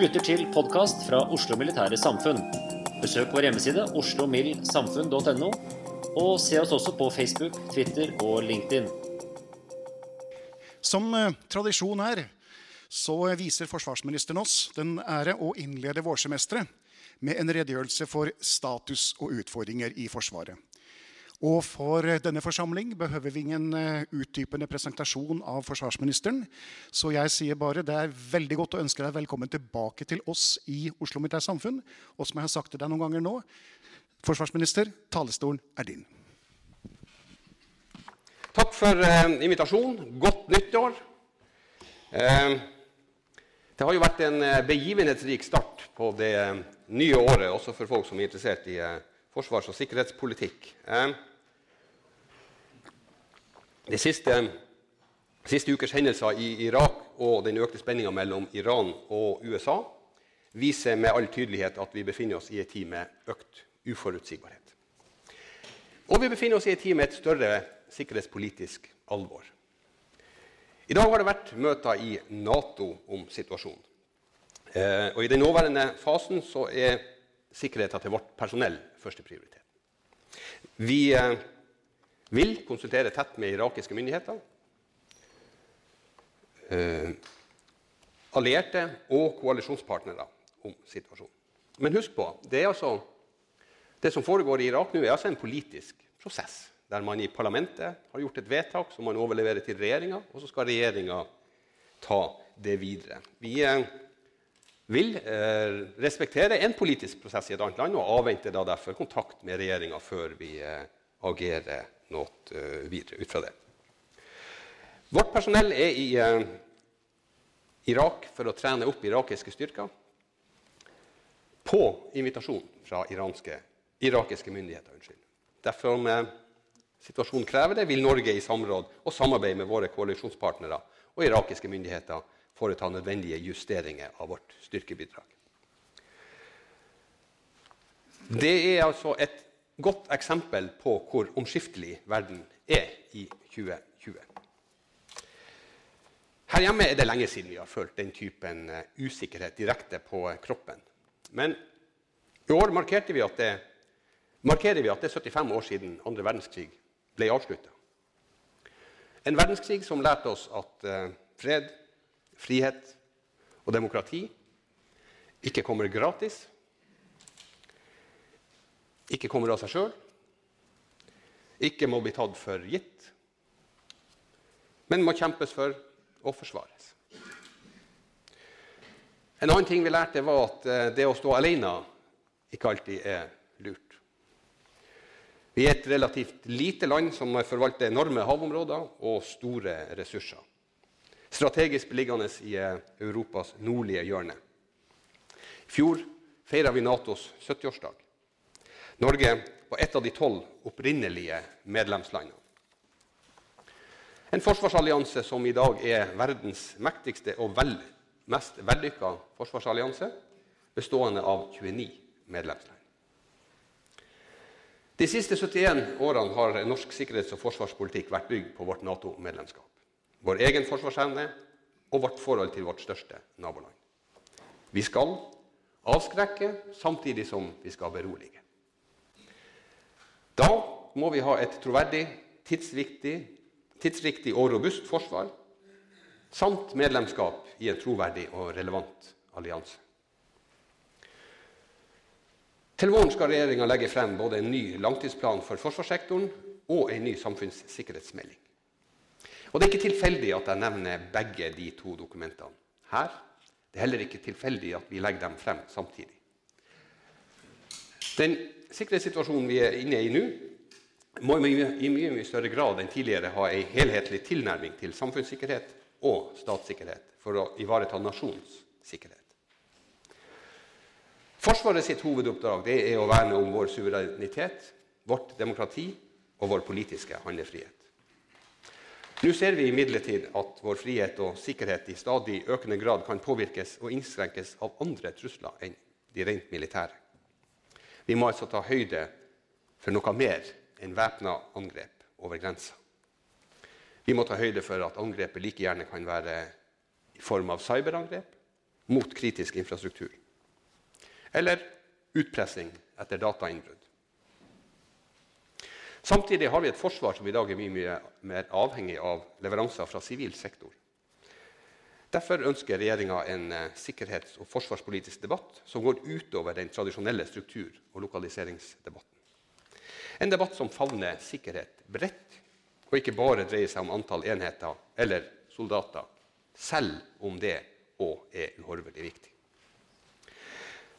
Du lytter til podkast fra Oslo Militære Samfunn. Besøk vår hjemmeside oslomildsamfunn.no, og se oss også på Facebook, Twitter og LinkedIn. Som eh, tradisjon er, så viser forsvarsministeren oss den ære å innlede vårsemesteret med en redegjørelse for status og utfordringer i Forsvaret. Og for denne forsamling behøver vi ingen eh, utdypende presentasjon av forsvarsministeren. Så jeg sier bare det er veldig godt å ønske deg velkommen tilbake til oss i Oslo Militært Samfunn. Og som jeg har sagt til deg noen ganger nå, forsvarsminister, talestolen er din. Takk for eh, invitasjonen. Godt nyttår. Eh, det har jo vært en eh, begivenhetsrik start på det eh, nye året, også for folk som er interessert i eh, forsvars- og sikkerhetspolitikk. Eh, de siste, siste ukers hendelser i Irak og den økte spenninga mellom Iran og USA viser med all tydelighet at vi befinner oss i en tid med økt uforutsigbarhet. Og vi befinner oss i en tid med et større sikkerhetspolitisk alvor. I dag har det vært møter i Nato om situasjonen. Eh, og I den nåværende fasen så er sikkerheten til vårt personell første prioritet. Vi eh, vil konsultere tett med irakiske myndigheter, eh, allierte og koalisjonspartnere om situasjonen. Men husk på, det, altså, det som foregår i Irak nå, er altså en politisk prosess. Der man i parlamentet har gjort et vedtak som man overleverer til regjeringa, og så skal regjeringa ta det videre. Vi eh, vil eh, respektere en politisk prosess i et annet land og avventer da derfor kontakt med regjeringa før vi eh, agerer noe eh, videre ut fra det. Vårt personell er i eh, Irak for å trene opp irakiske styrker på invitasjon fra iranske, irakiske myndigheter. Unnskyld. Derfor, om eh, situasjonen krever det, vil Norge i samråd og samarbeid med våre koalisjonspartnere og irakiske myndigheter foreta nødvendige justeringer av vårt styrkebidrag. Det er altså et godt eksempel på hvor omskiftelig verden er i 2020. Her hjemme er det lenge siden vi har følt den typen eh, usikkerhet direkte på kroppen. Men i år markerte vi at det, markerer vi at det er 75 år siden andre verdenskrig ble avslutta. En verdenskrig som lærte oss at eh, fred, frihet og demokrati ikke kommer gratis, ikke kommer av seg sjøl, ikke må bli tatt for gitt, men må kjempes for og forsvares. En annen ting vi lærte, var at eh, det å stå alene ikke alltid er lurt. Vi er et relativt lite land som forvalter enorme havområder og store ressurser. Strategisk beliggende i eh, Europas nordlige hjørne. I fjor feira vi Natos 70-årsdag. Norge var et av de tolv opprinnelige medlemslandene. En forsvarsallianse som i dag er verdens mektigste og vel, mest vellykka forsvarsallianse, bestående av 29 medlemsland. De siste 71 årene har norsk sikkerhets- og forsvarspolitikk vært bygd på vårt Nato-medlemskap, vår egen forsvarsevne og vårt forhold til vårt største naboland. Vi skal avskrekke samtidig som vi skal berolige. Da må vi ha et troverdig, tidsriktig og robust forsvar samt medlemskap i en troverdig og relevant allianse. Til våren skal regjeringa legge frem både en ny langtidsplan for forsvarssektoren og en ny samfunnssikkerhetsmelding. Og Det er ikke tilfeldig at jeg nevner begge de to dokumentene her. Det er heller ikke tilfeldig at vi legger dem frem samtidig. Den sikkerhetssituasjonen vi er inne i nå, må i mye, mye større grad enn tidligere ha en helhetlig tilnærming til samfunnssikkerhet og statssikkerhet for å ivareta nasjonens sikkerhet. Forsvaret sitt hovedoppdrag er å verne om vår suverenitet, vårt demokrati og vår politiske handlefrihet. Nå ser vi imidlertid at vår frihet og sikkerhet i stadig økende grad kan påvirkes og innskrenkes av andre trusler enn de rent militære. Vi må altså ta høyde for noe mer enn væpna angrep over grensa. Vi må ta høyde for at angrepet like gjerne kan være i form av cyberangrep mot kritisk infrastruktur eller utpressing etter datainnbrudd. Samtidig har vi et forsvar som i dag er mye, mer avhengig av leveranser fra sivil sektor. Derfor ønsker regjeringa en eh, sikkerhets- og forsvarspolitisk debatt som går utover den tradisjonelle struktur- og lokaliseringsdebatten. En debatt som favner sikkerhet bredt, og ikke bare dreier seg om antall enheter eller soldater, selv om det òg er uhorvelig viktig.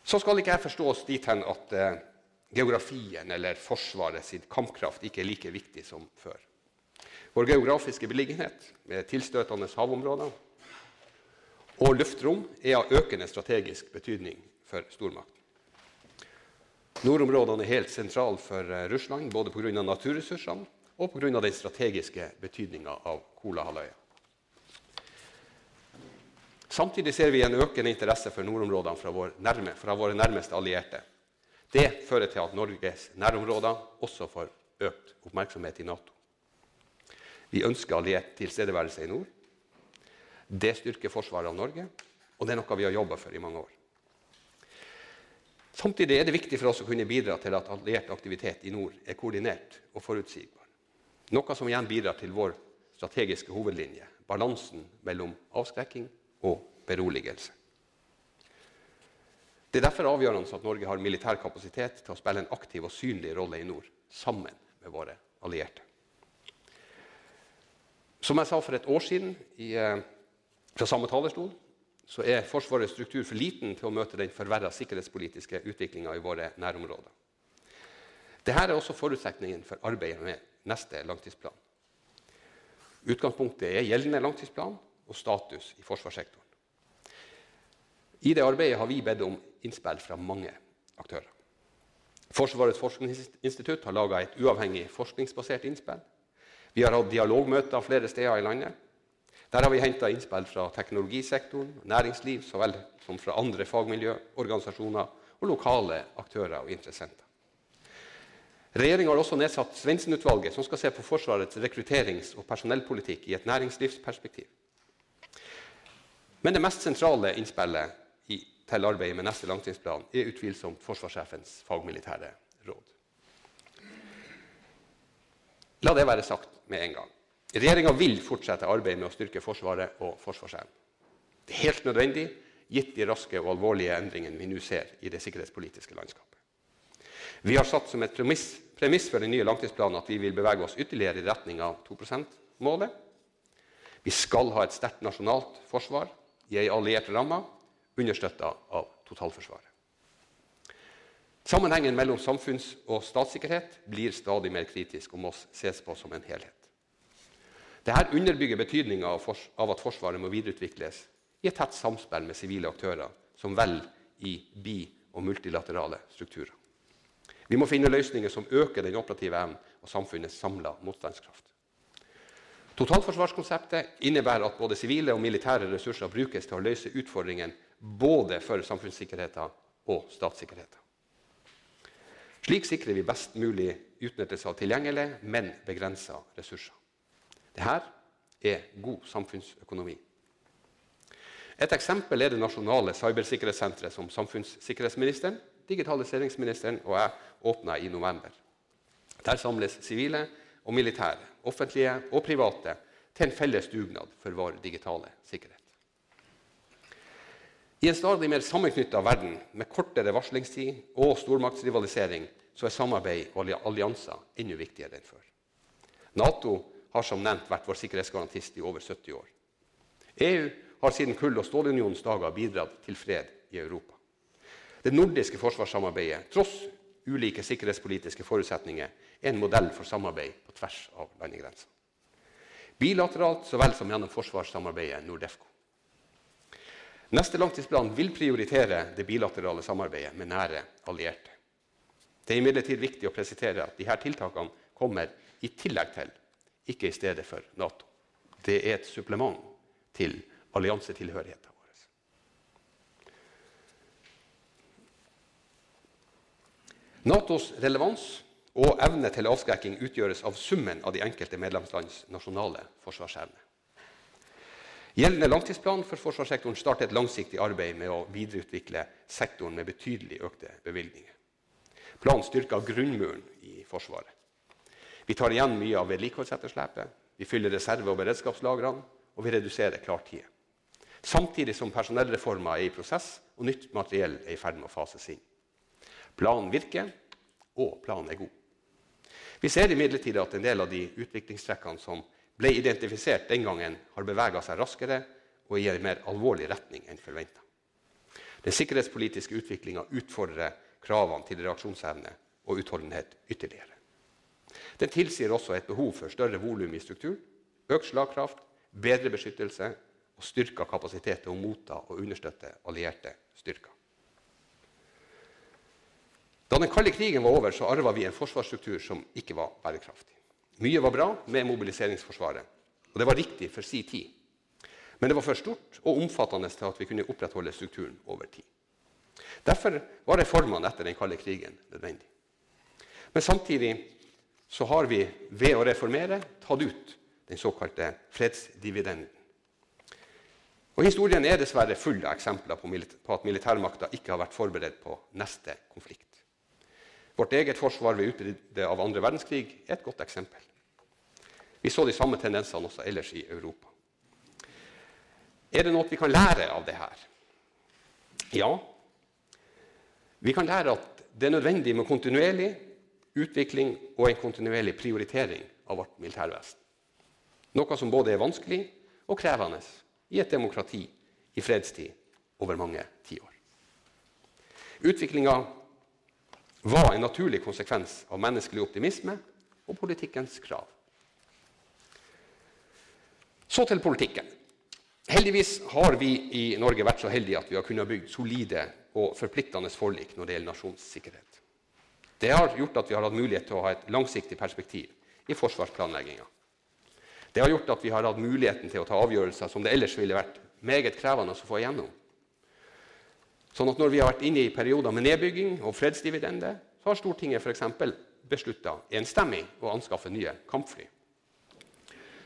Så skal ikke jeg forstås dit hen at eh, geografien eller Forsvaret sin kampkraft ikke er like viktig som før. Vår geografiske beliggenhet med tilstøtende havområder og luftrom er av økende strategisk betydning for stormakten. Nordområdene er helt sentrale for eh, Russland både pga. naturressursene og pga. den strategiske betydninga av Kolahalvøya. Samtidig ser vi en økende interesse for nordområdene fra, vår nærme, fra våre nærmeste allierte. Det fører til at Norges nærområder også får økt oppmerksomhet i Nato. Vi ønsker alliert tilstedeværelse i nord. Det styrker forsvaret av Norge, og det er noe vi har jobba for i mange år. Samtidig er det viktig for oss å kunne bidra til at alliert aktivitet i nord er koordinert og forutsigbar. Noe som igjen bidrar til vår strategiske hovedlinje, balansen mellom avskrekking og beroligelse. Det er derfor avgjørende at Norge har militær kapasitet til å spille en aktiv og synlig rolle i nord, sammen med våre allierte. Som jeg sa for et år siden i, eh, fra samme talerstol, så er Forsvarets struktur for liten til å møte den forverra sikkerhetspolitiske utviklinga i våre nærområder. Dette er også forutsetningen for arbeidet med neste langtidsplan. Utgangspunktet er gjeldende langtidsplan og status i forsvarssektoren. I det arbeidet har vi bedt om innspill fra mange aktører. Forsvarets forskningsinstitutt har laga et uavhengig forskningsbasert innspill. Vi har hatt dialogmøter flere steder i landet. Der har vi henta innspill fra teknologisektoren, næringsliv så vel som fra andre fagmiljøorganisasjoner og lokale aktører og interessenter. Regjeringa har også nedsatt Svendsen-utvalget, som skal se på Forsvarets rekrutterings- og personellpolitikk i et næringslivsperspektiv. Men det mest sentrale innspillet til arbeidet med neste langtidsplan er utvilsomt forsvarssjefens fagmilitære råd. La det være sagt med en gang. Regjeringa vil fortsette arbeidet med å styrke Forsvaret og forsvarsevnen. Det er helt nødvendig, gitt de raske og alvorlige endringene vi nå ser i det sikkerhetspolitiske landskapet. Vi har satt som et premiss, premiss for den nye langtidsplanen at vi vil bevege oss ytterligere i retning av 2 %-målet. Vi skal ha et sterkt nasjonalt forsvar i ei alliert ramme, understøtta av totalforsvaret. Sammenhengen mellom samfunns- og statssikkerhet blir stadig mer kritisk og må ses på som en helhet. Dette underbygger betydninga av at Forsvaret må videreutvikles i et tett samspill med sivile aktører som vel i bi- og multilaterale strukturer. Vi må finne løsninger som øker den operative evnen og samfunnets samla motstandskraft. Totalforsvarskonseptet innebærer at både sivile og militære ressurser brukes til å løse utfordringene både for samfunnssikkerheten og statssikkerheten. Slik sikrer vi best mulig utnyttelse av tilgjengelige, men begrensa ressurser. Dette er god samfunnsøkonomi. Et eksempel er det nasjonale cybersikkerhetssenteret som samfunnssikkerhetsministeren, digitaliseringsministeren og jeg åpna i november. Der samles sivile og militære, offentlige og private, til en felles dugnad for vår digitale sikkerhet. I en stadig mer sammenknytta verden med kortere varslingstid og stormaktsrivalisering så er samarbeid og allianser enda viktigere enn før. Nato har som nevnt vært vår sikkerhetsgarantist i over 70 år. EU har siden kull- og stålunionens dager bidratt til fred i Europa. Det nordiske forsvarssamarbeidet, tross ulike sikkerhetspolitiske forutsetninger, er en modell for samarbeid på tvers av landegrensene. Bilateralt så vel som gjennom forsvarssamarbeidet Nordefco. Neste langtidsplan vil prioritere det bilaterale samarbeidet med nære allierte. Det er imidlertid viktig å presisere at disse tiltakene kommer i tillegg til, ikke i stedet for Nato. Det er et supplement til alliansetilhørigheten vår. Natos relevans og evne til avskrekking utgjøres av summen av de enkelte medlemslands nasjonale forsvarsevne. Gjeldende langtidsplan for forsvarssektoren starter et langsiktig arbeid med å videreutvikle sektoren med betydelig økte bevilgninger. Planen styrker grunnmuren i Forsvaret. Vi tar igjen mye av vedlikeholdsetterslepet, vi fyller reserve- og beredskapslagrene, og vi reduserer klartid. Samtidig som personellreformer er i prosess og nytt materiell er i ferd med å fases inn. Planen virker, og planen er god. Vi ser imidlertid at en del av de utviklingstrekkene som ble identifisert den gangen, har bevega seg raskere og i en mer alvorlig retning enn forventa. Den sikkerhetspolitiske utviklinga utfordrer kravene til reaksjonsevne og utholdenhet ytterligere. Den tilsier også et behov for større volum i strukturen, økt slagkraft, bedre beskyttelse og styrka kapasitet til å motta og understøtte allierte styrker. Da den kalde krigen var over, så arva vi en forsvarsstruktur som ikke var bærekraftig. Mye var bra med mobiliseringsforsvaret, og det var riktig for si tid. Men det var for stort og omfattende til at vi kunne opprettholde strukturen over tid. Derfor var reformene etter den kalde krigen nødvendig. Men samtidig så har vi ved å reformere tatt ut den såkalte fredsdividenden. Og Historien er dessverre full av eksempler på at militærmakta ikke har vært forberedt på neste konflikt. Vårt eget forsvar ved utbruddet av andre verdenskrig er et godt eksempel. Vi så de samme tendensene også ellers i Europa. Er det noe vi kan lære av det her? Ja. Vi kan lære at det er nødvendig med kontinuerlig utvikling og en kontinuerlig prioritering av vårt militærvesen. Noe som både er vanskelig og krevende i et demokrati i fredstid over mange tiår. Utviklinga var en naturlig konsekvens av menneskelig optimisme og politikkens krav. Så til politikken. Heldigvis har vi i Norge vært så heldige at vi har kunnet bygge solide og forpliktende forlik når det gjelder nasjonssikkerhet. Det har gjort at vi har hatt mulighet til å ha et langsiktig perspektiv i forsvarsplanlegginga. Det har gjort at vi har hatt muligheten til å ta avgjørelser som det ellers ville vært meget krevende å få igjennom. Sånn at Når vi har vært inne i perioder med nedbygging og fredsdividende, så har Stortinget f.eks. beslutta enstemmig å anskaffe nye kampfly.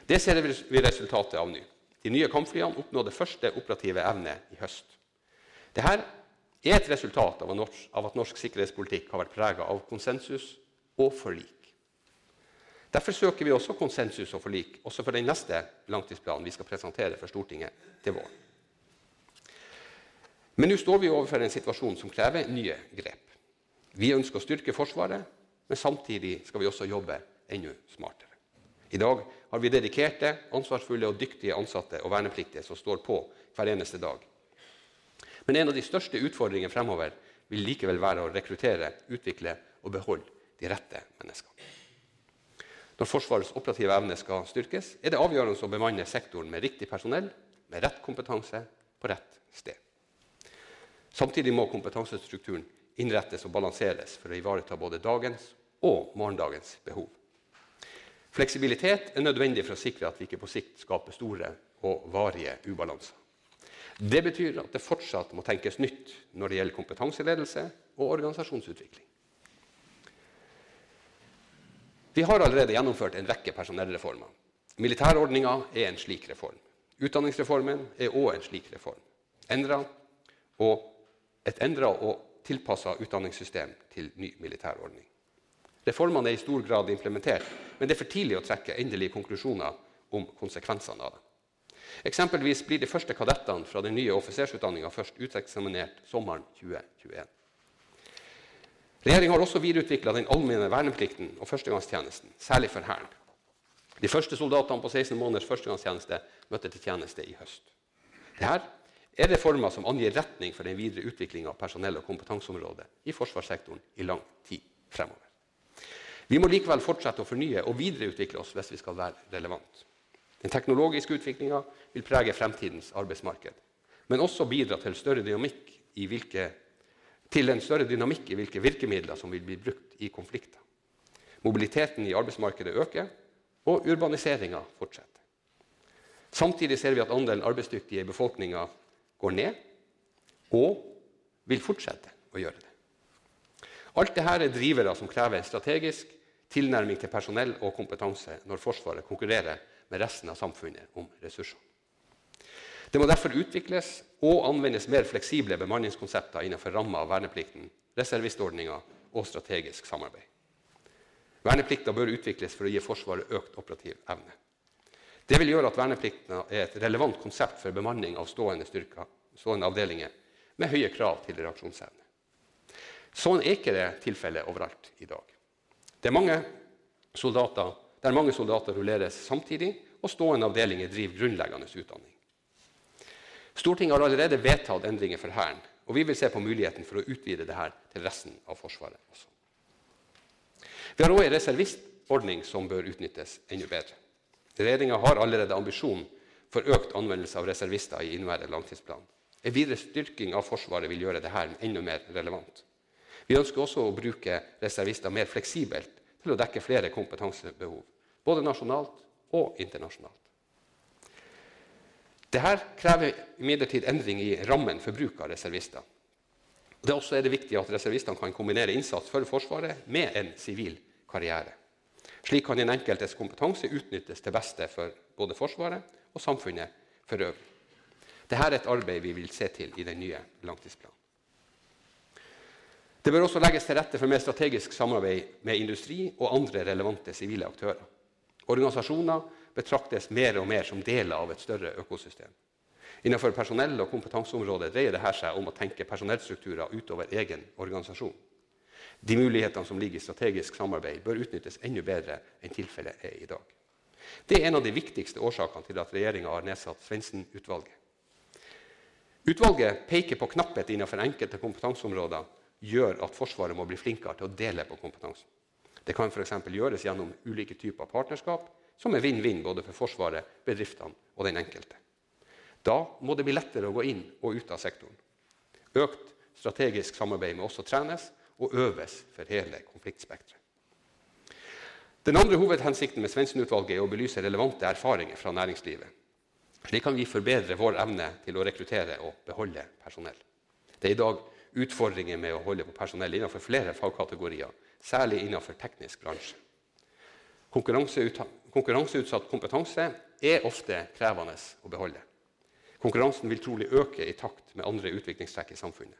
Det ser vi resultatet av nå. De nye kampflyene oppnådde første operative evne i høst. Dette er et resultat av at norsk sikkerhetspolitikk har vært prega av konsensus og forlik. Derfor søker vi også konsensus og forlik også for den neste langtidsplanen vi skal presentere for Stortinget til våren. Men nå står vi overfor en situasjon som krever nye grep. Vi ønsker å styrke Forsvaret, men samtidig skal vi også jobbe enda smartere. I dag har vi dedikerte, ansvarsfulle og dyktige ansatte og vernepliktige som står på hver eneste dag. Men en av de største utfordringene fremover vil likevel være å rekruttere, utvikle og beholde de rette menneskene. Når Forsvarets operative evne skal styrkes, er det avgjørende å bemanne sektoren med riktig personell, med rett kompetanse, på rett sted. Samtidig må kompetansestrukturen innrettes og balanseres for å ivareta både dagens og morgendagens behov. Fleksibilitet er nødvendig for å sikre at vi ikke på sikt skaper store og varige ubalanser. Det betyr at det fortsatt må tenkes nytt når det gjelder kompetanseledelse og organisasjonsutvikling. Vi har allerede gjennomført en rekke personellreformer. Militærordninga er en slik reform. Utdanningsreformen er òg en slik reform. Endret og et endra og tilpassa utdanningssystem til ny militærordning. Reformene er i stor grad implementert, men det er for tidlig å trekke endelige konklusjoner om konsekvensene av dem. Eksempelvis blir de første kadettene fra den nye offisersutdanninga først uteksaminert sommeren 2021. Regjeringa har også videreutvikla den allmenne verneplikten og førstegangstjenesten, særlig for Hæren. De første soldatene på 16 måneders førstegangstjeneste møtte til tjeneste i høst. Dette er reformer som angir retning for den videre utviklinga av personell- og kompetanseområdet i forsvarssektoren i lang tid fremover. Vi må likevel fortsette å fornye og videreutvikle oss hvis vi skal være relevant. Den teknologiske utviklinga vil prege fremtidens arbeidsmarked, men også bidra til, hvilke, til en større dynamikk i hvilke virkemidler som vil bli brukt i konflikter. Mobiliteten i arbeidsmarkedet øker, og urbaniseringa fortsetter. Samtidig ser vi at andelen arbeidsdyktige i befolkninga går ned, og vil fortsette å gjøre det. Alt dette er drivere som krever strategisk tilnærming til personell og kompetanse når Forsvaret konkurrerer med resten av samfunnet om ressurser. Det må derfor utvikles og anvendes mer fleksible bemanningskonsepter innenfor ramma av verneplikten, reservistordninga og strategisk samarbeid. Verneplikta bør utvikles for å gi Forsvaret økt operativ evne. Det vil gjøre at verneplikten er et relevant konsept for bemanning av stående, styrker, stående avdelinger med høye krav til reaksjonsevne. Sånn er ikke det tilfellet overalt i dag. Det er mange soldater, der mange soldater rulleres samtidig, og stående avdelinger driver grunnleggende utdanning. Stortinget har allerede vedtatt endringer for Hæren, og vi vil se på muligheten for å utvide dette til resten av Forsvaret også. Vi har òg en reservistordning som bør utnyttes enda bedre. Regjeringa har allerede ambisjon for økt anvendelse av reservister i inneværende langtidsplan. En videre styrking av Forsvaret vil gjøre dette enda mer relevant. Vi ønsker også å bruke reservister mer fleksibelt til å dekke flere kompetansebehov, både nasjonalt og internasjonalt. Dette krever imidlertid endring i rammen for bruk av reservister. Det er også viktig at reservistene kan kombinere innsats for Forsvaret med en sivil karriere. Slik kan den enkeltes kompetanse utnyttes til beste for både Forsvaret og samfunnet for øvrig. Dette er et arbeid vi vil se til i den nye langtidsplanen. Det bør også legges til rette for mer strategisk samarbeid med industri og andre relevante sivile aktører. Organisasjoner betraktes mer og mer som deler av et større økosystem. Innenfor personell- og kompetanseområdet dreier dette seg om å tenke personellstrukturer utover egen organisasjon. De mulighetene som ligger i strategisk samarbeid, bør utnyttes enda bedre enn tilfellet er i dag. Det er en av de viktigste årsakene til at regjeringa har nedsatt Svendsen-utvalget. Utvalget peker på knapphet innenfor enkelte kompetanseområder gjør at Forsvaret må bli flinkere til å dele på kompetansen. Det kan f.eks. gjøres gjennom ulike typer partnerskap, som er vinn-vinn både for Forsvaret, bedriftene og den enkelte. Da må det bli lettere å gå inn og ut av sektoren. Økt strategisk samarbeid må også trenes og øves for hele konfliktspekteret. Den andre hovedhensikten med Svendsen-utvalget er å belyse relevante erfaringer fra næringslivet. Slik kan vi forbedre vår evne til å rekruttere og beholde personell. Det er i dag utfordringer med å holde på personell innenfor flere fagkategorier, særlig innenfor teknisk bransje. Konkurranseutsatt kompetanse er ofte krevende å beholde. Konkurransen vil trolig øke i takt med andre utviklingstrekk i samfunnet.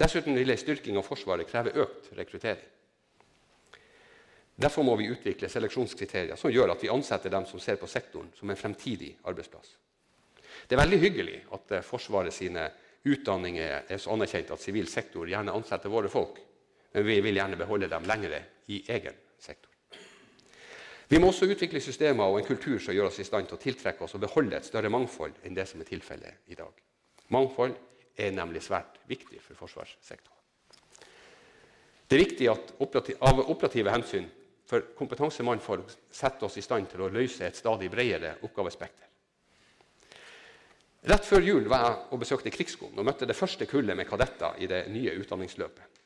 Dessuten vil en styrking av Forsvaret kreve økt rekruttering. Derfor må vi utvikle seleksjonskriterier som gjør at vi ansetter dem som ser på sektoren som en fremtidig arbeidsplass. Det er veldig hyggelig at eh, Forsvaret sine utdanninger er så anerkjent at sivil sektor gjerne ansetter våre folk, men vi vil gjerne beholde dem lengre i egen sektor. Vi må også utvikle systemer og en kultur som gjør oss i stand til å tiltrekke oss og beholde et større mangfold enn det som er tilfellet i dag. Mangfold er nemlig svært viktig for forsvarssektoren. Det er viktig at operativ, av operative hensyn for kompetansemannfolk setter oss i stand til å løse et stadig bredere oppgavespekter. Rett før jul var jeg og besøkte Krigsskolen og møtte det første kullet med kadetter i det nye utdanningsløpet.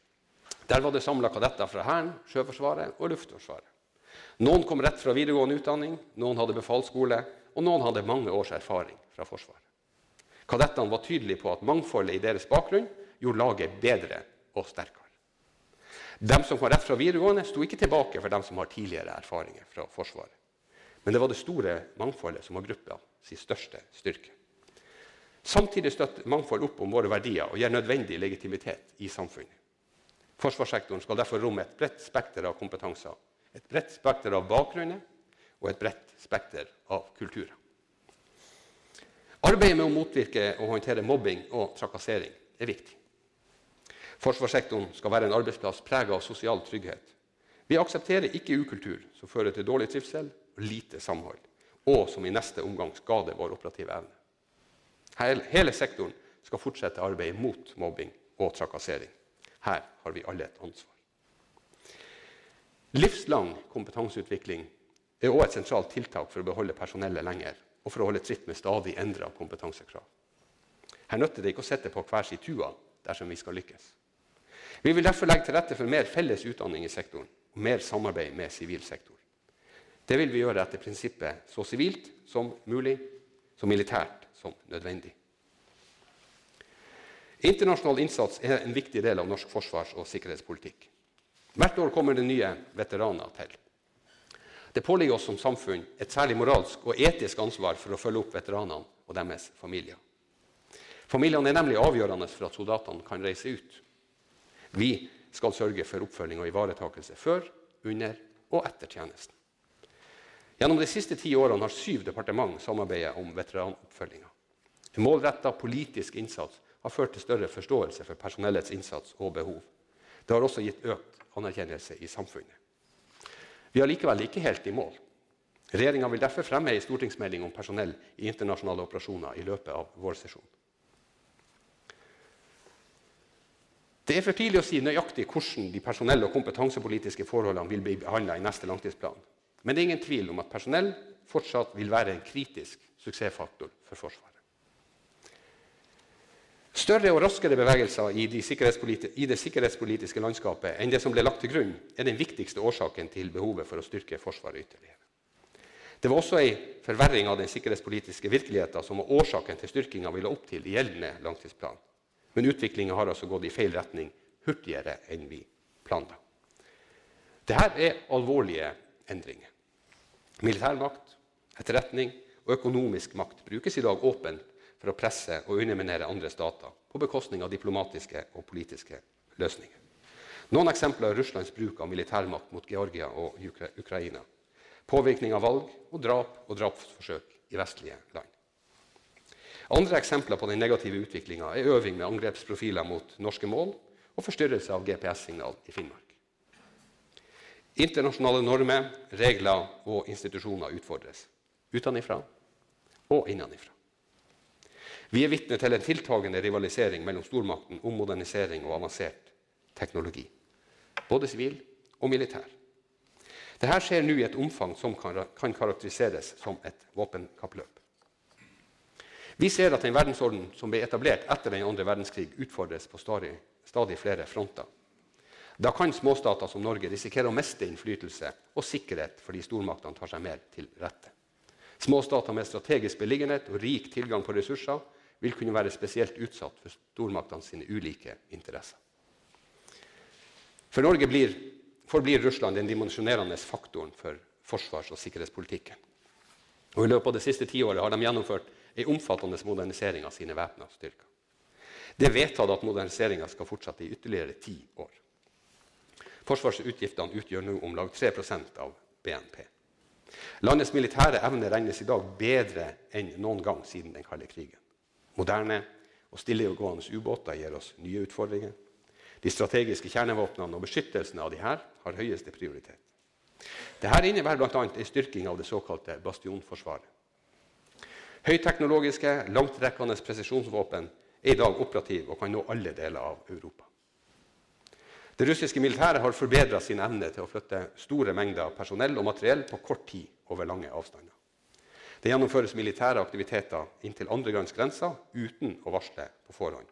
Der var det samla kadetter fra Hæren, Sjøforsvaret og Luftforsvaret. Noen kom rett fra videregående utdanning, noen hadde befalsskole, og noen hadde mange års erfaring fra Forsvaret. Kadettene var tydelige på at mangfoldet i deres bakgrunn gjorde laget bedre og sterkere. De som kom rett fra videregående, sto ikke tilbake for dem som har tidligere erfaringer fra Forsvaret. Men det var det store mangfoldet som var gruppa sin største styrke. Samtidig støtter mangfold opp om våre verdier og gir nødvendig legitimitet i samfunnet. Forsvarssektoren skal derfor romme et bredt spekter av kompetanser, et bredt spekter av bakgrunner og et bredt spekter av kulturer. Arbeidet med å motvirke og håndtere mobbing og trakassering er viktig. Forsvarssektoren skal være en arbeidsplass preget av sosial trygghet. Vi aksepterer ikke ukultur som fører til dårlig trivsel og lite samhold, og som i neste omgang skader vår operative evne. Hele sektoren skal fortsette arbeidet mot mobbing og trakassering. Her har vi alle et ansvar. Livslang kompetanseutvikling er også et sentralt tiltak for å beholde personellet lenger og for å holde tritt med stadig endra kompetansekrav. Her nytter det ikke å sitte på hver sin tua dersom vi skal lykkes. Vi vil derfor legge til rette for mer felles utdanning i sektoren og mer samarbeid med sivil sektor. Det vil vi gjøre etter prinsippet så sivilt som mulig, så militært som nødvendig. Internasjonal innsats er en viktig del av norsk forsvars- og sikkerhetspolitikk. Hvert år kommer det nye veteraner til. Det påligger oss som samfunn et særlig moralsk og etisk ansvar for å følge opp veteranene og deres familier. Familiene er nemlig avgjørende for at soldatene kan reise ut. Vi skal sørge for oppfølging og ivaretakelse før, under og etter tjenesten. Gjennom de siste ti årene har syv departement samarbeidet om veteranoppfølginga. En målretta politisk innsats har ført til større forståelse for personellets innsats og behov. Det har også gitt økt anerkjennelse i samfunnet. Vi er likevel ikke helt i mål. Regjeringa vil derfor fremme ei stortingsmelding om personell i internasjonale operasjoner i løpet av vårsesjonen. Det er for tidlig å si nøyaktig hvordan de personell- og kompetansepolitiske forholdene vil bli behandla i neste langtidsplan. Men det er ingen tvil om at personell fortsatt vil være en kritisk suksessfaktor for Forsvaret. Større og raskere bevegelser i, de i, det sikkerhetspolitiske landskapet enn det som ble lagt til grunn, er den viktigste årsaken til behovet for å styrke Forsvaret ytterligere. Det var også en forverring av den sikkerhetspolitiske virkeligheten som var årsaken til styrkinga vi la opp til i gjeldende langtidsplan. Men utviklinga har altså gått i feil retning hurtigere enn vi planla. Dette er alvorlige endringer. Militærmakt, etterretning og økonomisk makt brukes i dag åpent for å presse og underminere andre stater på bekostning av diplomatiske og politiske løsninger. Noen eksempler er Russlands bruk av militærmakt mot Georgia og Ukraina. Påvirkning av valg og drap og drapsforsøk i vestlige land. Andre eksempler på den negative utviklinga er øving med angrepsprofiler mot norske mål og forstyrrelse av GPS-signal i Finnmark. Internasjonale normer, regler og institusjoner utfordres utenfra og innenfra. Vi er vitne til en tiltagende rivalisering mellom stormakten om modernisering og avansert teknologi. Både sivil og militær. Dette skjer nå i et omfang som kan karakteriseres som et våpenkappløp. Vi ser at den verdensorden som ble etablert etter den andre verdenskrig, utfordres på stadig, flere fronter. Da kan småstater som Norge risikere å miste innflytelse og sikkerhet fordi stormaktene tar seg mer til rette. Småstater med strategisk beliggenhet og rik tilgang på ressurser vil kunne være spesielt utsatt for stormaktene sine ulike interesser. For Norge blir, forblir Russland den dimensjonerende faktoren for forsvars- og sikkerhetspolitikken. Og I løpet av det siste tiåret har de gjennomført en omfattende modernisering av sine væpna styrker. Det er vedtatt at moderniseringa skal fortsette i ytterligere ti år. Forsvarsutgiftene utgjør nå om lag 3% av BNP. Landets militære evne regnes i dag bedre enn noen gang siden den kalde krigen. Moderne og stillegående ubåter gir oss nye utfordringer. De strategiske kjernevåpnene og beskyttelsen av de her har høyeste prioritet. Dette innebærer bl.a. en styrking av det såkalte bastionforsvaret. Høyteknologiske, langtrekkende presisjonsvåpen er i dag operative og kan nå alle deler av Europa. Det russiske militæret har forbedra sin evne til å flytte store mengder personell og materiell på kort tid over lange avstander. Det gjennomføres militære aktiviteter inntil andre grenser uten å varsle på forhånd.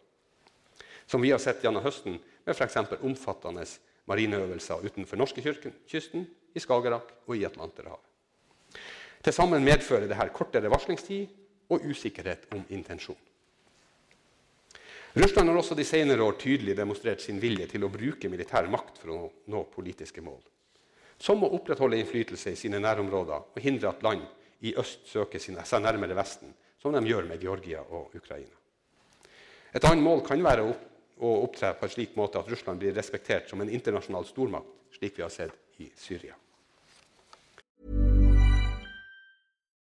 Som vi har sett gjennom høsten med f.eks. omfattende marineøvelser utenfor norskekysten, i Skagerrak og i Atlanterhavet. Til sammen medfører dette kortere varslingstid og usikkerhet om intensjon. Russland har også de senere år tydelig demonstrert sin vilje til å bruke militær makt for å nå politiske mål, som å opprettholde innflytelse i sine nærområder og hindre at land i øst søker seg nærmere Vesten, som de gjør med Georgia og Ukraina. Et annet mål kan være å opptre på en slik måte at Russland blir respektert som en internasjonal stormakt, slik vi har sett i Syria.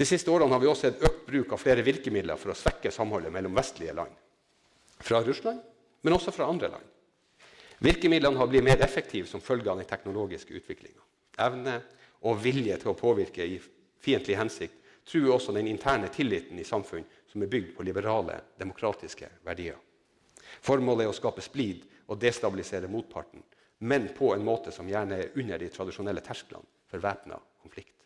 De siste årene har vi også sett økt bruk av flere virkemidler for å svekke samholdet mellom vestlige land. Fra Russland, men også fra andre land. Virkemidlene har blitt mer effektive som følge av den teknologiske utviklinga. Evne og vilje til å påvirke i fiendtlig hensikt truer også den interne tilliten i samfunn som er bygd på liberale, demokratiske verdier. Formålet er å skape splid og destabilisere motparten, men på en måte som gjerne er under de tradisjonelle tersklene for væpna konflikt.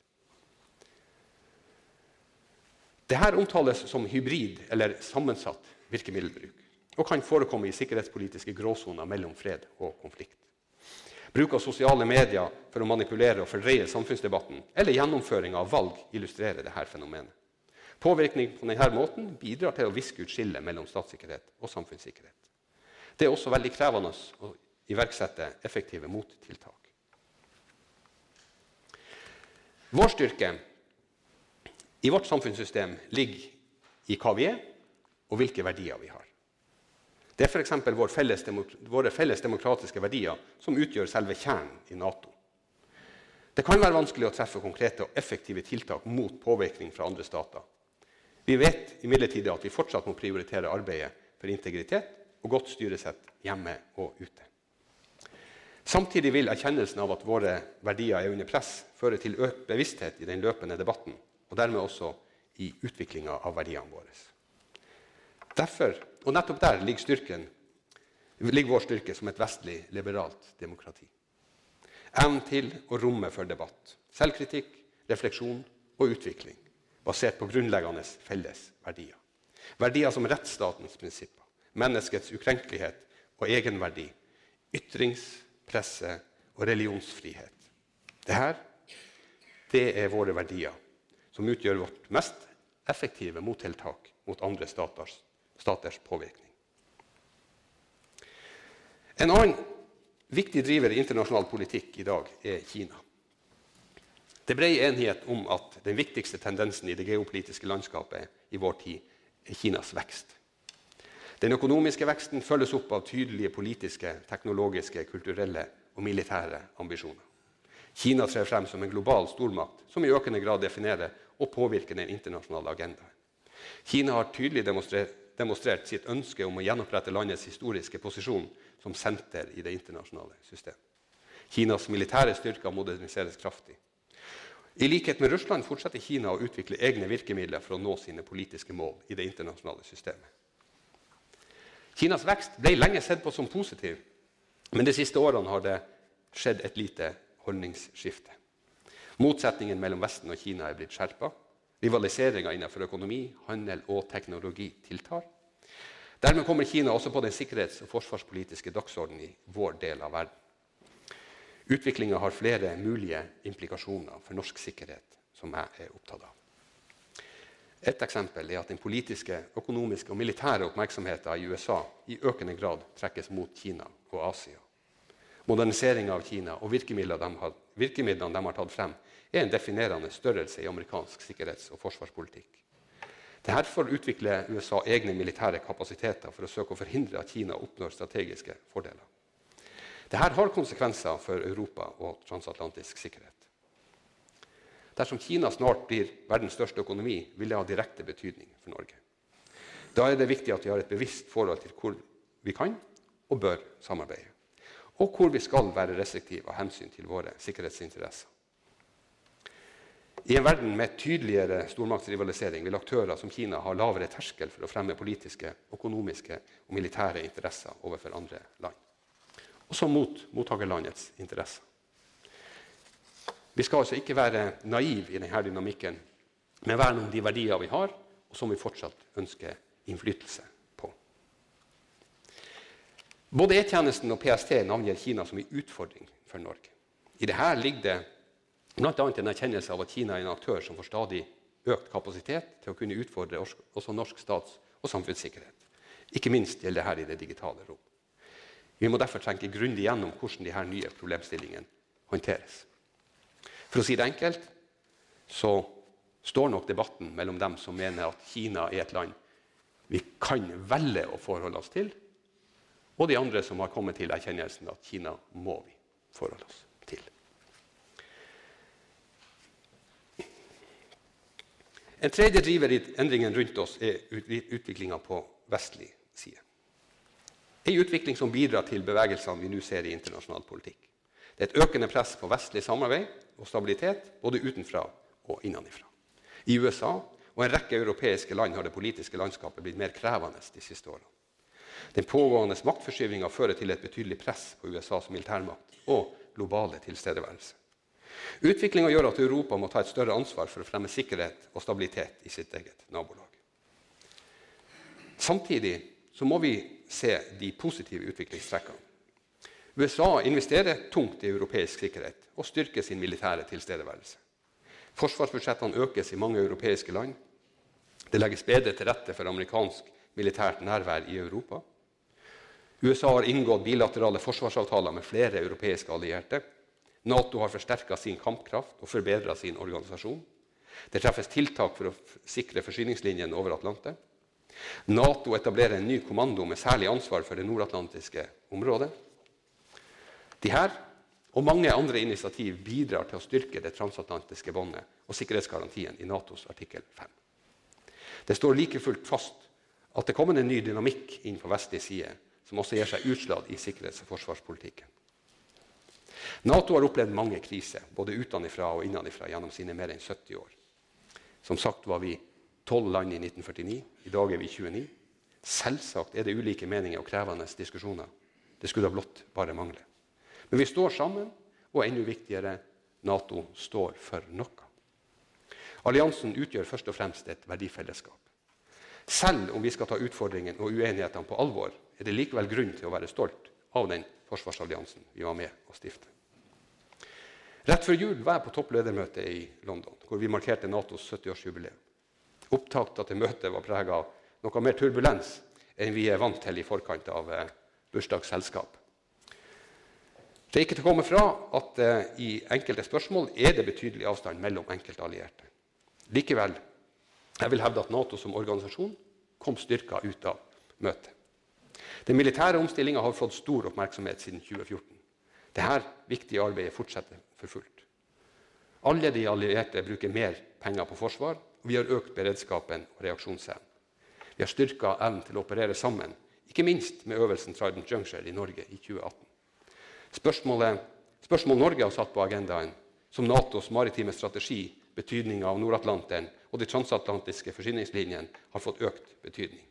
Dette omtales som hybrid eller sammensatt virkemiddelbruk og kan forekomme i sikkerhetspolitiske gråsoner mellom fred og konflikt. Bruk av sosiale medier for å manipulere og fordreie samfunnsdebatten eller gjennomføring av valg illustrerer dette fenomenet. Påvirkning på denne måten bidrar til å viske ut skillet mellom statssikkerhet og samfunnssikkerhet. Det er også veldig krevende å iverksette effektive mottiltak. Vår styrke i vårt samfunnssystem ligger i hva vi er, og hvilke verdier vi har. Det er f.eks. Vår felles, våre felles demokratiske verdier som utgjør selve kjernen i Nato. Det kan være vanskelig å treffe konkrete og effektive tiltak mot påvirkning fra andre stater. Vi vet imidlertid at vi fortsatt må prioritere arbeidet for integritet og godt styresett hjemme og ute. Samtidig vil erkjennelsen av at våre verdier er under press, føre til økt bevissthet i den løpende debatten, og dermed også i utviklinga av verdiene våre. Derfor, og nettopp der ligger, styrken, ligger vår styrke som et vestlig, liberalt demokrati. Evnen til å romme for debatt, selvkritikk, refleksjon og utvikling basert på grunnleggende felles verdier. Verdier som rettsstatens prinsipper, menneskets ukrenkelighet og egenverdi, ytrings-, presse- og religionsfrihet. Dette det er våre verdier, som utgjør vårt mest effektive mottiltak mot andre staters, staters påvirkning. En annen viktig driver i internasjonal politikk i dag er Kina. Det er bred enighet om at den viktigste tendensen i det geopolitiske landskapet i vår tid er Kinas vekst. Den økonomiske veksten følges opp av tydelige politiske, teknologiske, kulturelle og militære ambisjoner. Kina trer frem som en global stormakt som i økende grad definerer og påvirke den internasjonale agendaen. Kina har tydelig demonstrert, sitt ønske om å gjenopprette landets historiske posisjon som senter i det internasjonale systemet. Kinas militære styrker moderniseres kraftig. I likhet med Russland fortsetter Kina å utvikle egne virkemidler for å nå sine politiske mål i det internasjonale systemet. Kinas vekst ble lenge sett på som positiv, men de siste årene har det skjedd et lite holdningsskifte. Motsetningen mellom Vesten og Kina er blitt skjerpa. Rivaliseringa innenfor økonomi, handel og teknologi tiltar. Dermed kommer Kina også på den sikkerhets- og forsvarspolitiske dagsordenen i vår del av verden. Utviklinga har flere mulige implikasjoner for norsk sikkerhet som jeg er opptatt av. Et eksempel er at den politiske, økonomiske og militære oppmerksomheten i USA i økende grad trekkes mot Kina og Asia. Moderniseringa av Kina og virkemidlene de, har, tatt frem, er en definerende størrelse i amerikansk sikkerhets- og forsvarspolitikk. Derfor utvikler USA egne militære kapasiteter for å søke å forhindre at Kina oppnår strategiske fordeler. Dette har konsekvenser for Europa og transatlantisk sikkerhet. Dersom Kina snart blir verdens største økonomi, vil det ha direkte betydning for Norge. Da er det viktig at vi har et bevisst forhold til hvor vi kan og bør samarbeide, og hvor vi skal være restriktive av hensyn til våre sikkerhetsinteresser. I en verden med tydeligere stormaktsrivalisering vil aktører som Kina ha lavere terskel for å fremme politiske, økonomiske og militære interesser overfor andre land. Også mot mottakerlandets interesser. Vi skal altså ikke være naive i denne dynamikken, men verne om de verdier vi har, og som vi fortsatt ønsker innflytelse. Både E-tjenesten og PST navngir Kina som en utfordring for Norge. I dette ligger det bl.a. en erkjennelse av at Kina er en aktør som får stadig økt kapasitet til å kunne utfordre også norsk stats- og samfunnssikkerhet. Ikke minst gjelder dette i det digitale rom. Vi må derfor tenke grundig gjennom hvordan disse nye problemstillingene håndteres. For å si det enkelt så står nok debatten mellom dem som mener at Kina er et land vi kan velge å forholde oss til, og de andre som har kommet til erkjennelsen at Kina må vi forholde oss til. En tredje driver i endringen rundt oss er utviklinga på vestlig side. En utvikling som bidrar til bevegelsene vi nå ser i internasjonal politikk. Det er et økende press på vestlig samarbeid og stabilitet både utenfra og innenfra. I USA og en rekke europeiske land har det politiske landskapet blitt mer krevende de siste årene. Den pågående maktforskyvinga fører til et betydelig press på USAs militærmakt og globale tilstedeværelse. Utviklinga gjør at Europa må ta et større ansvar for å fremme sikkerhet og stabilitet i sitt eget nabolag. Samtidig må vi se de positive utviklingstrekkene. USA investerer tungt i europeisk sikkerhet og styrker sin militære tilstedeværelse. Forsvarsbudsjettene økes i mange europeiske land. Det legges bedre til rette for amerikansk militært nærvær i Europa. USA har inngått bilaterale forsvarsavtaler med flere europeiske allierte. Nato har forsterka sin kampkraft og forbedra sin organisasjon. Det treffes tiltak for å sikre forsyningslinjene over Atlanteren. Nato etablerer en ny kommando med særlig ansvar for det nordatlantiske området. De her og mange andre initiativ bidrar til å styrke det transatlantiske båndet og sikkerhetsgarantien i Natos artikkel 5. Det står like fullt fast at det kommer en ny dynamikk inn på vestlig side, som også gir seg utslag i sikkerhets- og forsvarspolitikken. Nato har opplevd mange kriser, både utenfra og innenfra, gjennom sine mer enn 70 år. Som sagt var vi 12 land i 1949. I dag er vi 29. Selvsagt er det ulike meninger og krevende diskusjoner. Det skulle da blott bare mangle. Men vi står sammen, og enda viktigere Nato står for noe. Alliansen utgjør først og fremst et verdifellesskap. Selv om vi skal ta utfordringene og uenighetene på alvor, er det likevel grunn til å være stolt av den forsvarsalliansen vi var med å stifte. Rett før jul var jeg på toppledermøte i London, hvor vi markerte Natos 70-årsjubileum. Opptakta til møtet var prega av noe mer turbulens enn vi er vant til i forkant av eh, bursdagsselskap. Det er ikke til å komme fra at uh, i enkelte spørsmål er det betydelig avstand mellom enkelte allierte. Likevel jeg vil hevde at Nato som organisasjon kom styrka ut av møtet. Den militære omstillinga har fått stor oppmerksomhet siden 2014. Dette viktige arbeidet fortsetter for fullt. Alle de allierte bruker mer penger på forsvar, og vi har økt beredskapen og reaksjonsevnen. Vi har styrka evnen til å operere sammen, ikke minst med øvelsen Trident Juncture i Norge i 2018. Spørsmålet, spørsmål Norge har satt på agendaen, som Natos maritime strategi, betydninga av Nord-Atlanteren og de transatlantiske forsyningslinjene, har fått økt betydning.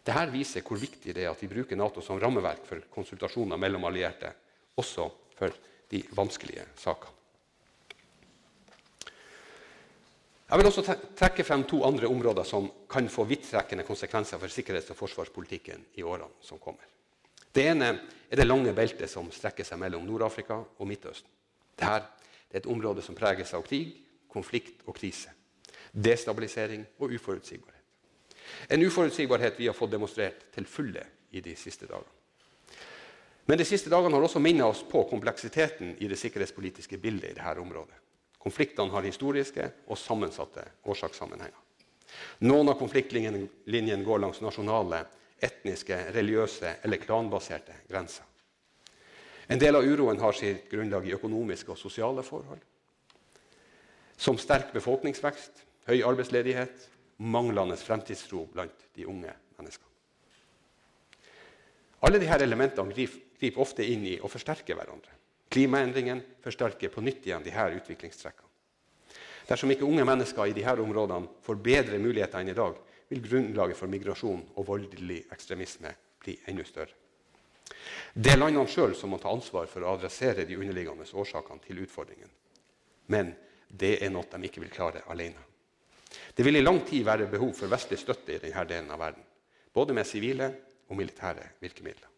Dette viser hvor viktig det er at vi bruker Nato som rammeverk for konsultasjoner mellom allierte, også for de vanskelige sakene. Jeg vil også trekke frem to andre områder som kan få vidtrekkende konsekvenser for sikkerhets- og forsvarspolitikken i årene som kommer. Det ene er det lange beltet som strekker seg mellom Nord-Afrika og Midtøsten. Dette er et område som preges av krig, konflikt og krise. Destabilisering og uforutsigbarhet. En uforutsigbarhet vi har fått demonstrert til fulle i de siste dagene. Men de siste dagene har også minnet oss på kompleksiteten i det sikkerhetspolitiske bildet i dette området. Konfliktene har historiske og sammensatte årsakssammenhenger. Noen av konfliktlinjene går langs nasjonale, etniske, religiøse eller klanbaserte grenser. En del av uroen har sitt grunnlag i økonomiske og sosiale forhold, som sterk befolkningsvekst, høy arbeidsledighet manglende fremtidstro blant de unge menneskene. Alle disse elementene griper ofte inn i og forsterker hverandre. Klimaendringene forsterker på nytt igjen disse utviklingstrekkene. Dersom ikke unge mennesker i disse områdene får bedre muligheter enn i dag, vil grunnlaget for migrasjon og voldelig ekstremisme bli enda større. Det er landene sjøl som må ta ansvar for å adressere de underliggende årsakene til utfordringen. Men det er noe de ikke vil klare alene. Det vil i lang tid være behov for vestlig støtte i denne delen av verden, både med sivile og militære virkemidler.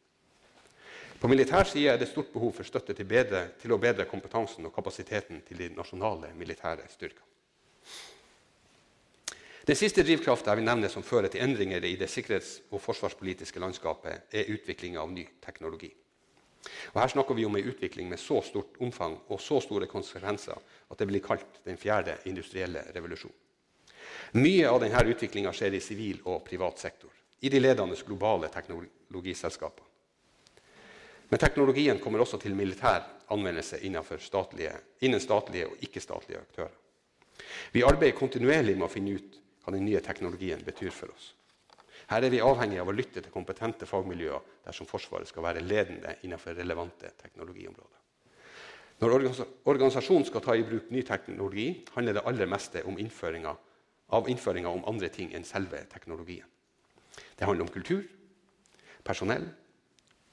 På militær side er det stort behov for støtte til, bedre, til å bedre kompetansen og kapasiteten til de nasjonale militære styrkene. Den siste drivkrafta jeg vil nevne som fører til endringer i det sikkerhets- og forsvarspolitiske landskapet, er utvikling av ny teknologi. Og her snakker vi om en utvikling med så stort omfang og så store konsekvenser at det blir kalt den fjerde industrielle revolusjon. Mye av denne utviklinga skjer i sivil og privat sektor, i de ledende globale teknologiselskapene. Men teknologien kommer også til militær anvendelse statlige, innen statlige og ikke-statlige aktører. Vi arbeider kontinuerlig med å finne ut hva den nye teknologien betyr for oss. Her er vi avhengig av å lytte til kompetente fagmiljøer dersom Forsvaret skal være ledende innenfor relevante teknologiområder. Når organisasjonen skal ta i bruk ny teknologi, handler det aller meste om innføringa, av innføringa om andre ting enn selve teknologien. Det handler om kultur, personell,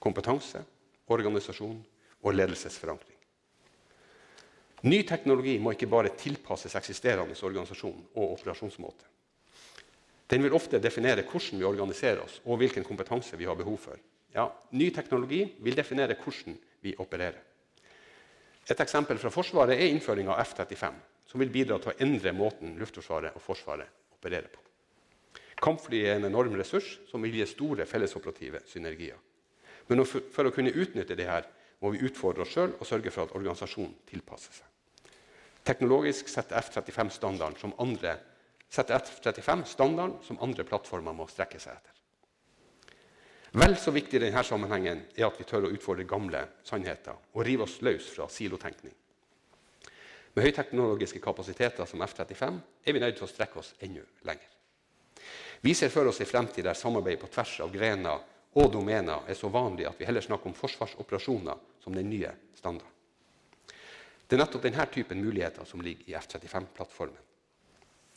kompetanse, organisasjon og ledelsesforankring. Ny teknologi må ikke bare tilpasses eksisterende organisasjon og operasjonsmåte. Den vil ofte definere hvordan vi organiserer oss, og hvilken kompetanse vi har behov for. Ja, ny teknologi vil definere hvordan vi opererer. Et eksempel fra Forsvaret er innføring av F-35, som vil bidra til å endre måten Luftforsvaret og Forsvaret opererer på. Kampfly er en enorm ressurs som vil gi store fellesoperative synergier. Men for å kunne utnytte det her, må vi utfordre oss sjøl og sørge for at organisasjonen tilpasser seg. Teknologisk setter F-35 standarden som andre setter F-35 standarden som andre plattformer må strekke seg etter. Vel så viktig i denne sammenhengen er at vi tør å utfordre gamle sannheter og rive oss løs fra silotenkning. Med høyteknologiske kapasiteter som F-35 er vi nødt til å strekke oss enda lenger. Vi ser for oss en fremtid der samarbeid på tvers av grener og domener er så vanlig at vi heller snakker om forsvarsoperasjoner som den nye standarden. Det er nettopp denne typen muligheter som ligger i F-35-plattformen.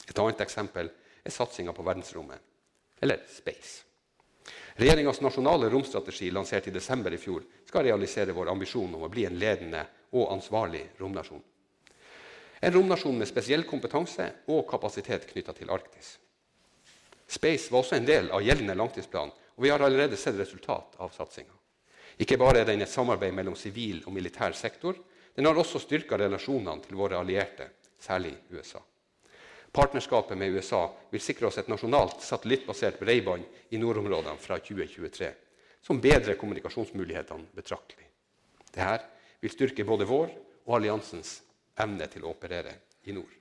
Et annet eksempel er satsinga på verdensrommet, eller space. Regjeringas nasjonale romstrategi lansert i desember i fjor skal realisere vår ambisjon om å bli en ledende og ansvarlig romnasjon. En romnasjon med spesiell kompetanse og kapasitet knytta til Arktis. Space var også en del av gjeldende langtidsplan, og vi har allerede sett resultat av satsinga. Ikke bare er den et samarbeid mellom sivil og militær sektor, den har også styrka relasjonene til våre allierte, særlig USA. Partnerskapet med USA vil sikre oss et nasjonalt satellittbasert bredbånd i nordområdene fra 2023, som bedrer kommunikasjonsmulighetene betraktelig. Dette vil styrke både vår og alliansens evne til å operere i nord.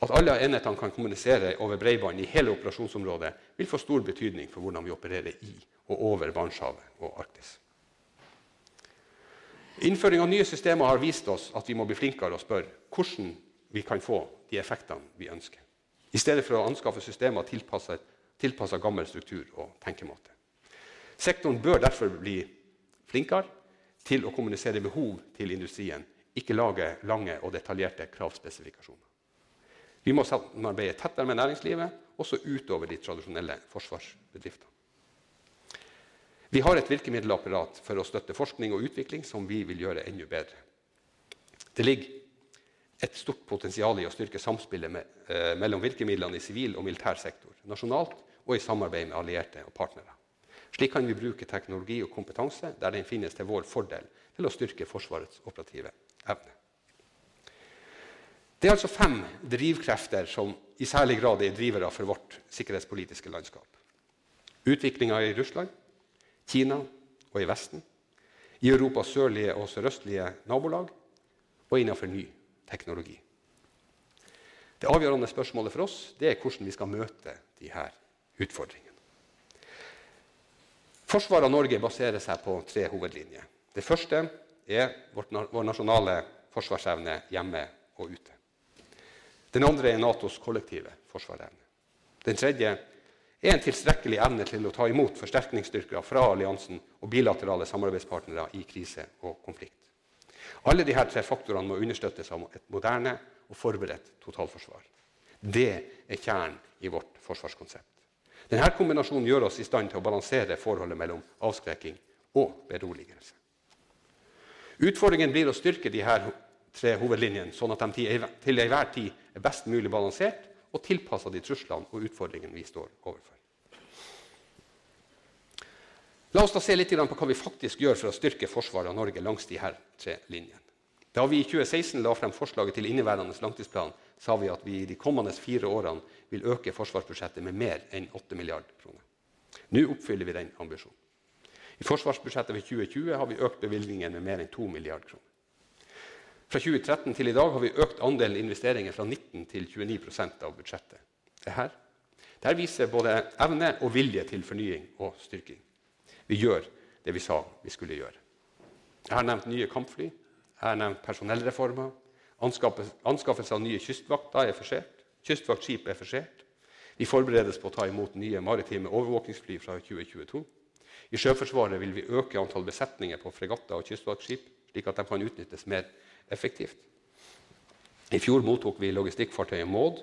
At alle enhetene kan kommunisere over bredbånd i hele operasjonsområdet, vil få stor betydning for hvordan vi opererer i og over Barentshavet og Arktis. Innføring av nye systemer har vist oss at vi må bli flinkere og spørre hvordan vi kan få de effektene vi ønsker. I stedet for å anskaffe systemer tilpasset gammel struktur og tenkemåte. Sektoren bør derfor bli flinkere til å kommunisere behov til industrien, ikke lage lange og detaljerte kravspesifikasjoner. Vi må samarbeide tettere med næringslivet, også utover de tradisjonelle forsvarsbedriftene. Vi har et virkemiddelapparat for å støtte forskning og utvikling som vi vil gjøre enda bedre. Det ligger et stort potensial i å styrke samspillet med, eh, mellom virkemidlene i sivil og militær sektor, nasjonalt og i samarbeid med allierte og partnere. Slik kan vi bruke teknologi og kompetanse der den finnes til vår fordel, til å styrke Forsvarets operative evne. Det er altså fem drivkrefter som i særlig grad er drivere for vårt sikkerhetspolitiske landskap. Utviklinga i Russland, Kina og i Vesten, i Europas sørlige og sørøstlige nabolag og innenfor ny teknologi. Det avgjørende spørsmålet for oss er hvordan vi skal møte disse utfordringene. Forsvaret av Norge baserer seg på tre hovedlinjer. Det første er vår nasjonale forsvarsevne hjemme og ute. Den andre er Natos kollektive forsvarsevne. Den tredje er en tilstrekkelig evne til å ta imot forsterkningsstyrker fra alliansen og bilaterale samarbeidspartnere i krise og konflikt. Alle disse tre faktorene må understøttes av et moderne og forberedt totalforsvar. Det er kjernen i vårt forsvarskonsept. Denne kombinasjonen gjør oss i stand til å balansere forholdet mellom avskrekking og beroligelse. Utfordringen blir å styrke disse tre hovedlinjene, sånn at de til enhver tid er best mulig balansert og tilpassa de truslene og utfordringene vi står overfor. La oss da se litt på hva vi faktisk gjør for å styrke forsvaret av Norge langs disse tre linjene. Da vi i 2016 la frem forslaget til inneværende langtidsplan, sa vi at vi i de kommende fire årene vil øke forsvarsbudsjettet med mer enn 8 milliarder kroner. Nå oppfyller vi den ambisjonen. I forsvarsbudsjettet for 2020 har vi økt bevilgningen med mer enn 2 milliarder kroner. Fra 2013 til i dag har vi økt andelen investeringer fra 19 til 29% av budsjettet. Dette, dette viser både evne og vilje til fornying og styrking. Vi gjør det vi sa vi skulle gjøre. Jeg har nevnt nye kampfly, jeg har nevnt personellreformer. Anskaffelse av nye kystvakter er forsert. Kystvaktskip er forsert. Vi forberedes på å ta imot nye maritime overvåkingsfly fra 2022. I Sjøforsvaret vil vi øke antall besetninger på fregatter og kystvaktskip, slik at de kan utnyttes mer effektivt. I fjor mottok vi logistikkfartøyet Maud.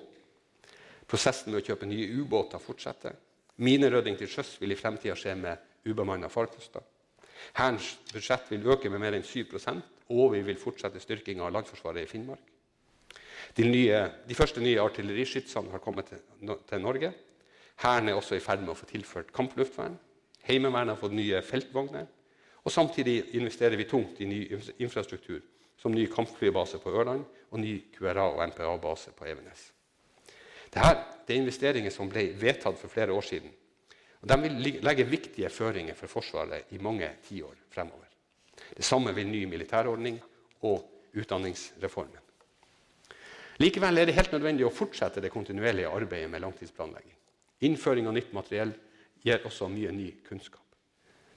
Prosessen med å kjøpe nye ubåter fortsetter. Minerydding til sjøs vil i fremtida skje med ubemanna farkoster. Hærens budsjett vil øke med mer enn 7 og vi vil fortsette styrkinga av landforsvaret i Finnmark. De, nye, de første nye artilleriskytsene har kommet til, til Norge. Hæren er også i ferd med å få tilført kampluftvern. Heimevernet har fått nye feltvogner. Og samtidig investerer vi tungt i ny infrastruktur, som ny kampflybase på Ørland og ny QRA- og MPA-base på Evenes. Dette er investeringer som ble vedtatt for flere år siden. og De vil legge viktige føringer for Forsvaret i mange tiår fremover. Det samme vil ny militærordning og utdanningsreformen. Likevel er det helt nødvendig å fortsette det kontinuerlige arbeidet med langtidsplanlegging. Innføring av nytt materiell gir også mye ny kunnskap.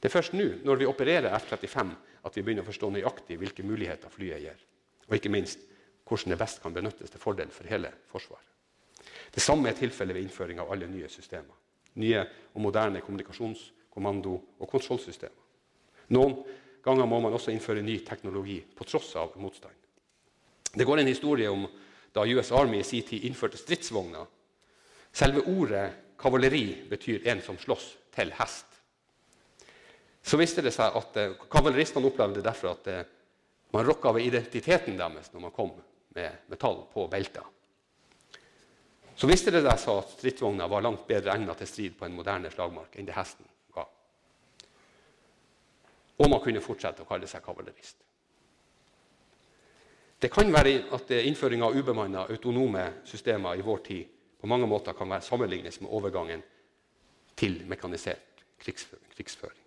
Det er først nå, når vi opererer F-35, at vi begynner å forstå nøyaktig hvilke muligheter flyet gir. Og ikke minst hvordan det best kan benyttes til fordel for hele Forsvaret. Det samme er tilfellet ved innføring av alle nye systemer. Nye og moderne kommunikasjons-, kommando- og kontrollsystemer. Noen ganger må man også innføre ny teknologi på tross av motstand. Det går en historie om da US Army i sin tid innførte stridsvogner. Selve ordet kavaleri betyr en som slåss til hest. Så viste det seg at eh, Kavaleristene opplevde derfor at eh, man rokka ved identiteten deres når man kom med metall på belta. Så viste det seg at stridsvogna var langt bedre egnet til strid på en moderne slagmark enn det hesten og man kunne fortsette å kalle seg kavalerist. Det kan være at innføring av ubemanna autonome systemer i vår tid på mange måter kan være sammenlignes med overgangen til mekanisert krigsføring.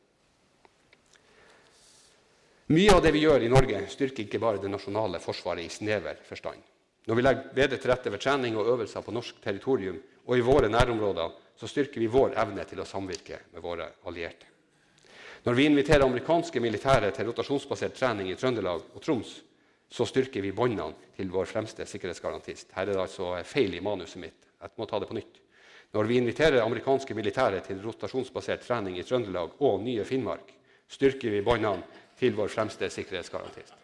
Mye av det vi gjør i Norge, styrker ikke bare det nasjonale forsvaret i snever forstand. Når vi legger bedre til rette ved trening og øvelser på norsk territorium og i våre nærområder, så styrker vi vår evne til å samvirke med våre allierte. Når vi inviterer amerikanske militære til rotasjonsbasert trening i Trøndelag og Troms, så styrker vi båndene til vår fremste sikkerhetsgarantist. Her er det altså feil i manuset mitt. Jeg må ta det på nytt. Når vi inviterer amerikanske militære til rotasjonsbasert trening i Trøndelag og nye Finnmark, styrker vi båndene til vår fremste sikkerhetsgarantist.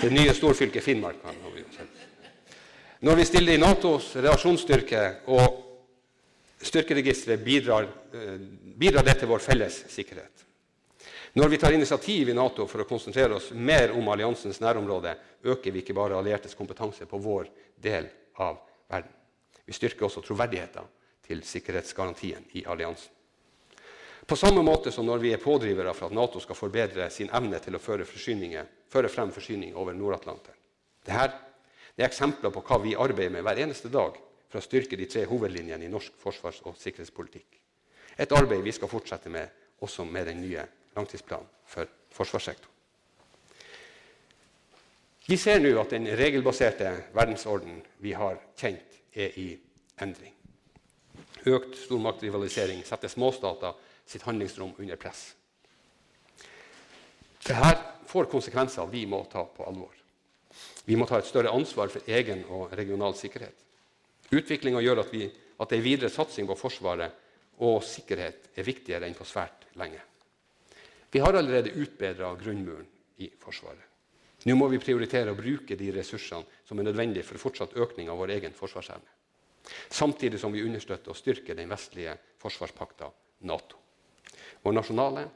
Det nye storfylket Finnmark. Når vi stiller i Natos reaksjonsstyrke og styrkeregisteret bidrar, eh, bidrar det til vår felles sikkerhet. Når vi tar initiativ i Nato for å konsentrere oss mer om alliansens nærområde, øker vi ikke bare alliertes kompetanse på vår del av verden. Vi styrker også troverdigheten til sikkerhetsgarantien i alliansen. På samme måte som når vi er pådrivere for at Nato skal forbedre sin evne til å føre, føre frem forsyning over Nord-Atlanteren. Dette er eksempler på hva vi arbeider med hver eneste dag for å styrke de tre hovedlinjene i norsk forsvars- og sikkerhetspolitikk. Et arbeid vi skal fortsette med også med den nye langtidsplanen for forsvarssektoren. Vi ser nå at den regelbaserte verdensorden vi har kjent, er i endring. Økt stormaktrivalisering setter småstater sitt handlingsrom under press. Dette får konsekvenser vi må ta på alvor. Vi må ta et større ansvar for egen og regional sikkerhet. Utviklinga gjør at, vi, at en videre satsing på Forsvaret og sikkerhet er viktigere enn på svært lenge. Vi har allerede utbedra grunnmuren i Forsvaret. Nå må vi prioritere å bruke de ressursene som er nødvendige for fortsatt økning av vår egen forsvarsevne. Samtidig som vi understøtter og styrker den vestlige forsvarspakta Nato. Vår nasjonale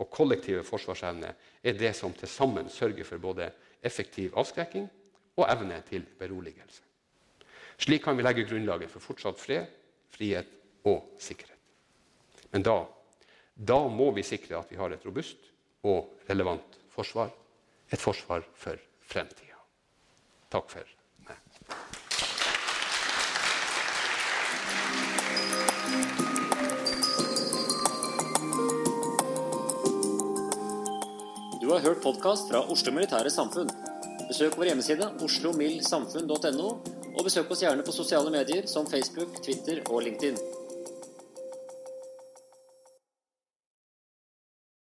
og kollektive forsvarsevne er det som til sammen sørger for både effektiv avskrekking og evne til beroligelse. Slik kan vi legge grunnlaget for fortsatt fred, frihet og sikkerhet. Men da, da må vi sikre at vi har et robust og relevant forsvar. Et forsvar for fremtida. Takk for meg. Du har hørt podkast fra Oslo Militære Samfunn. Besøk vår hjemmeside oslomildsamfunn.no, og besøk oss gjerne på sosiale medier som Facebook, Twitter og LinkedIn.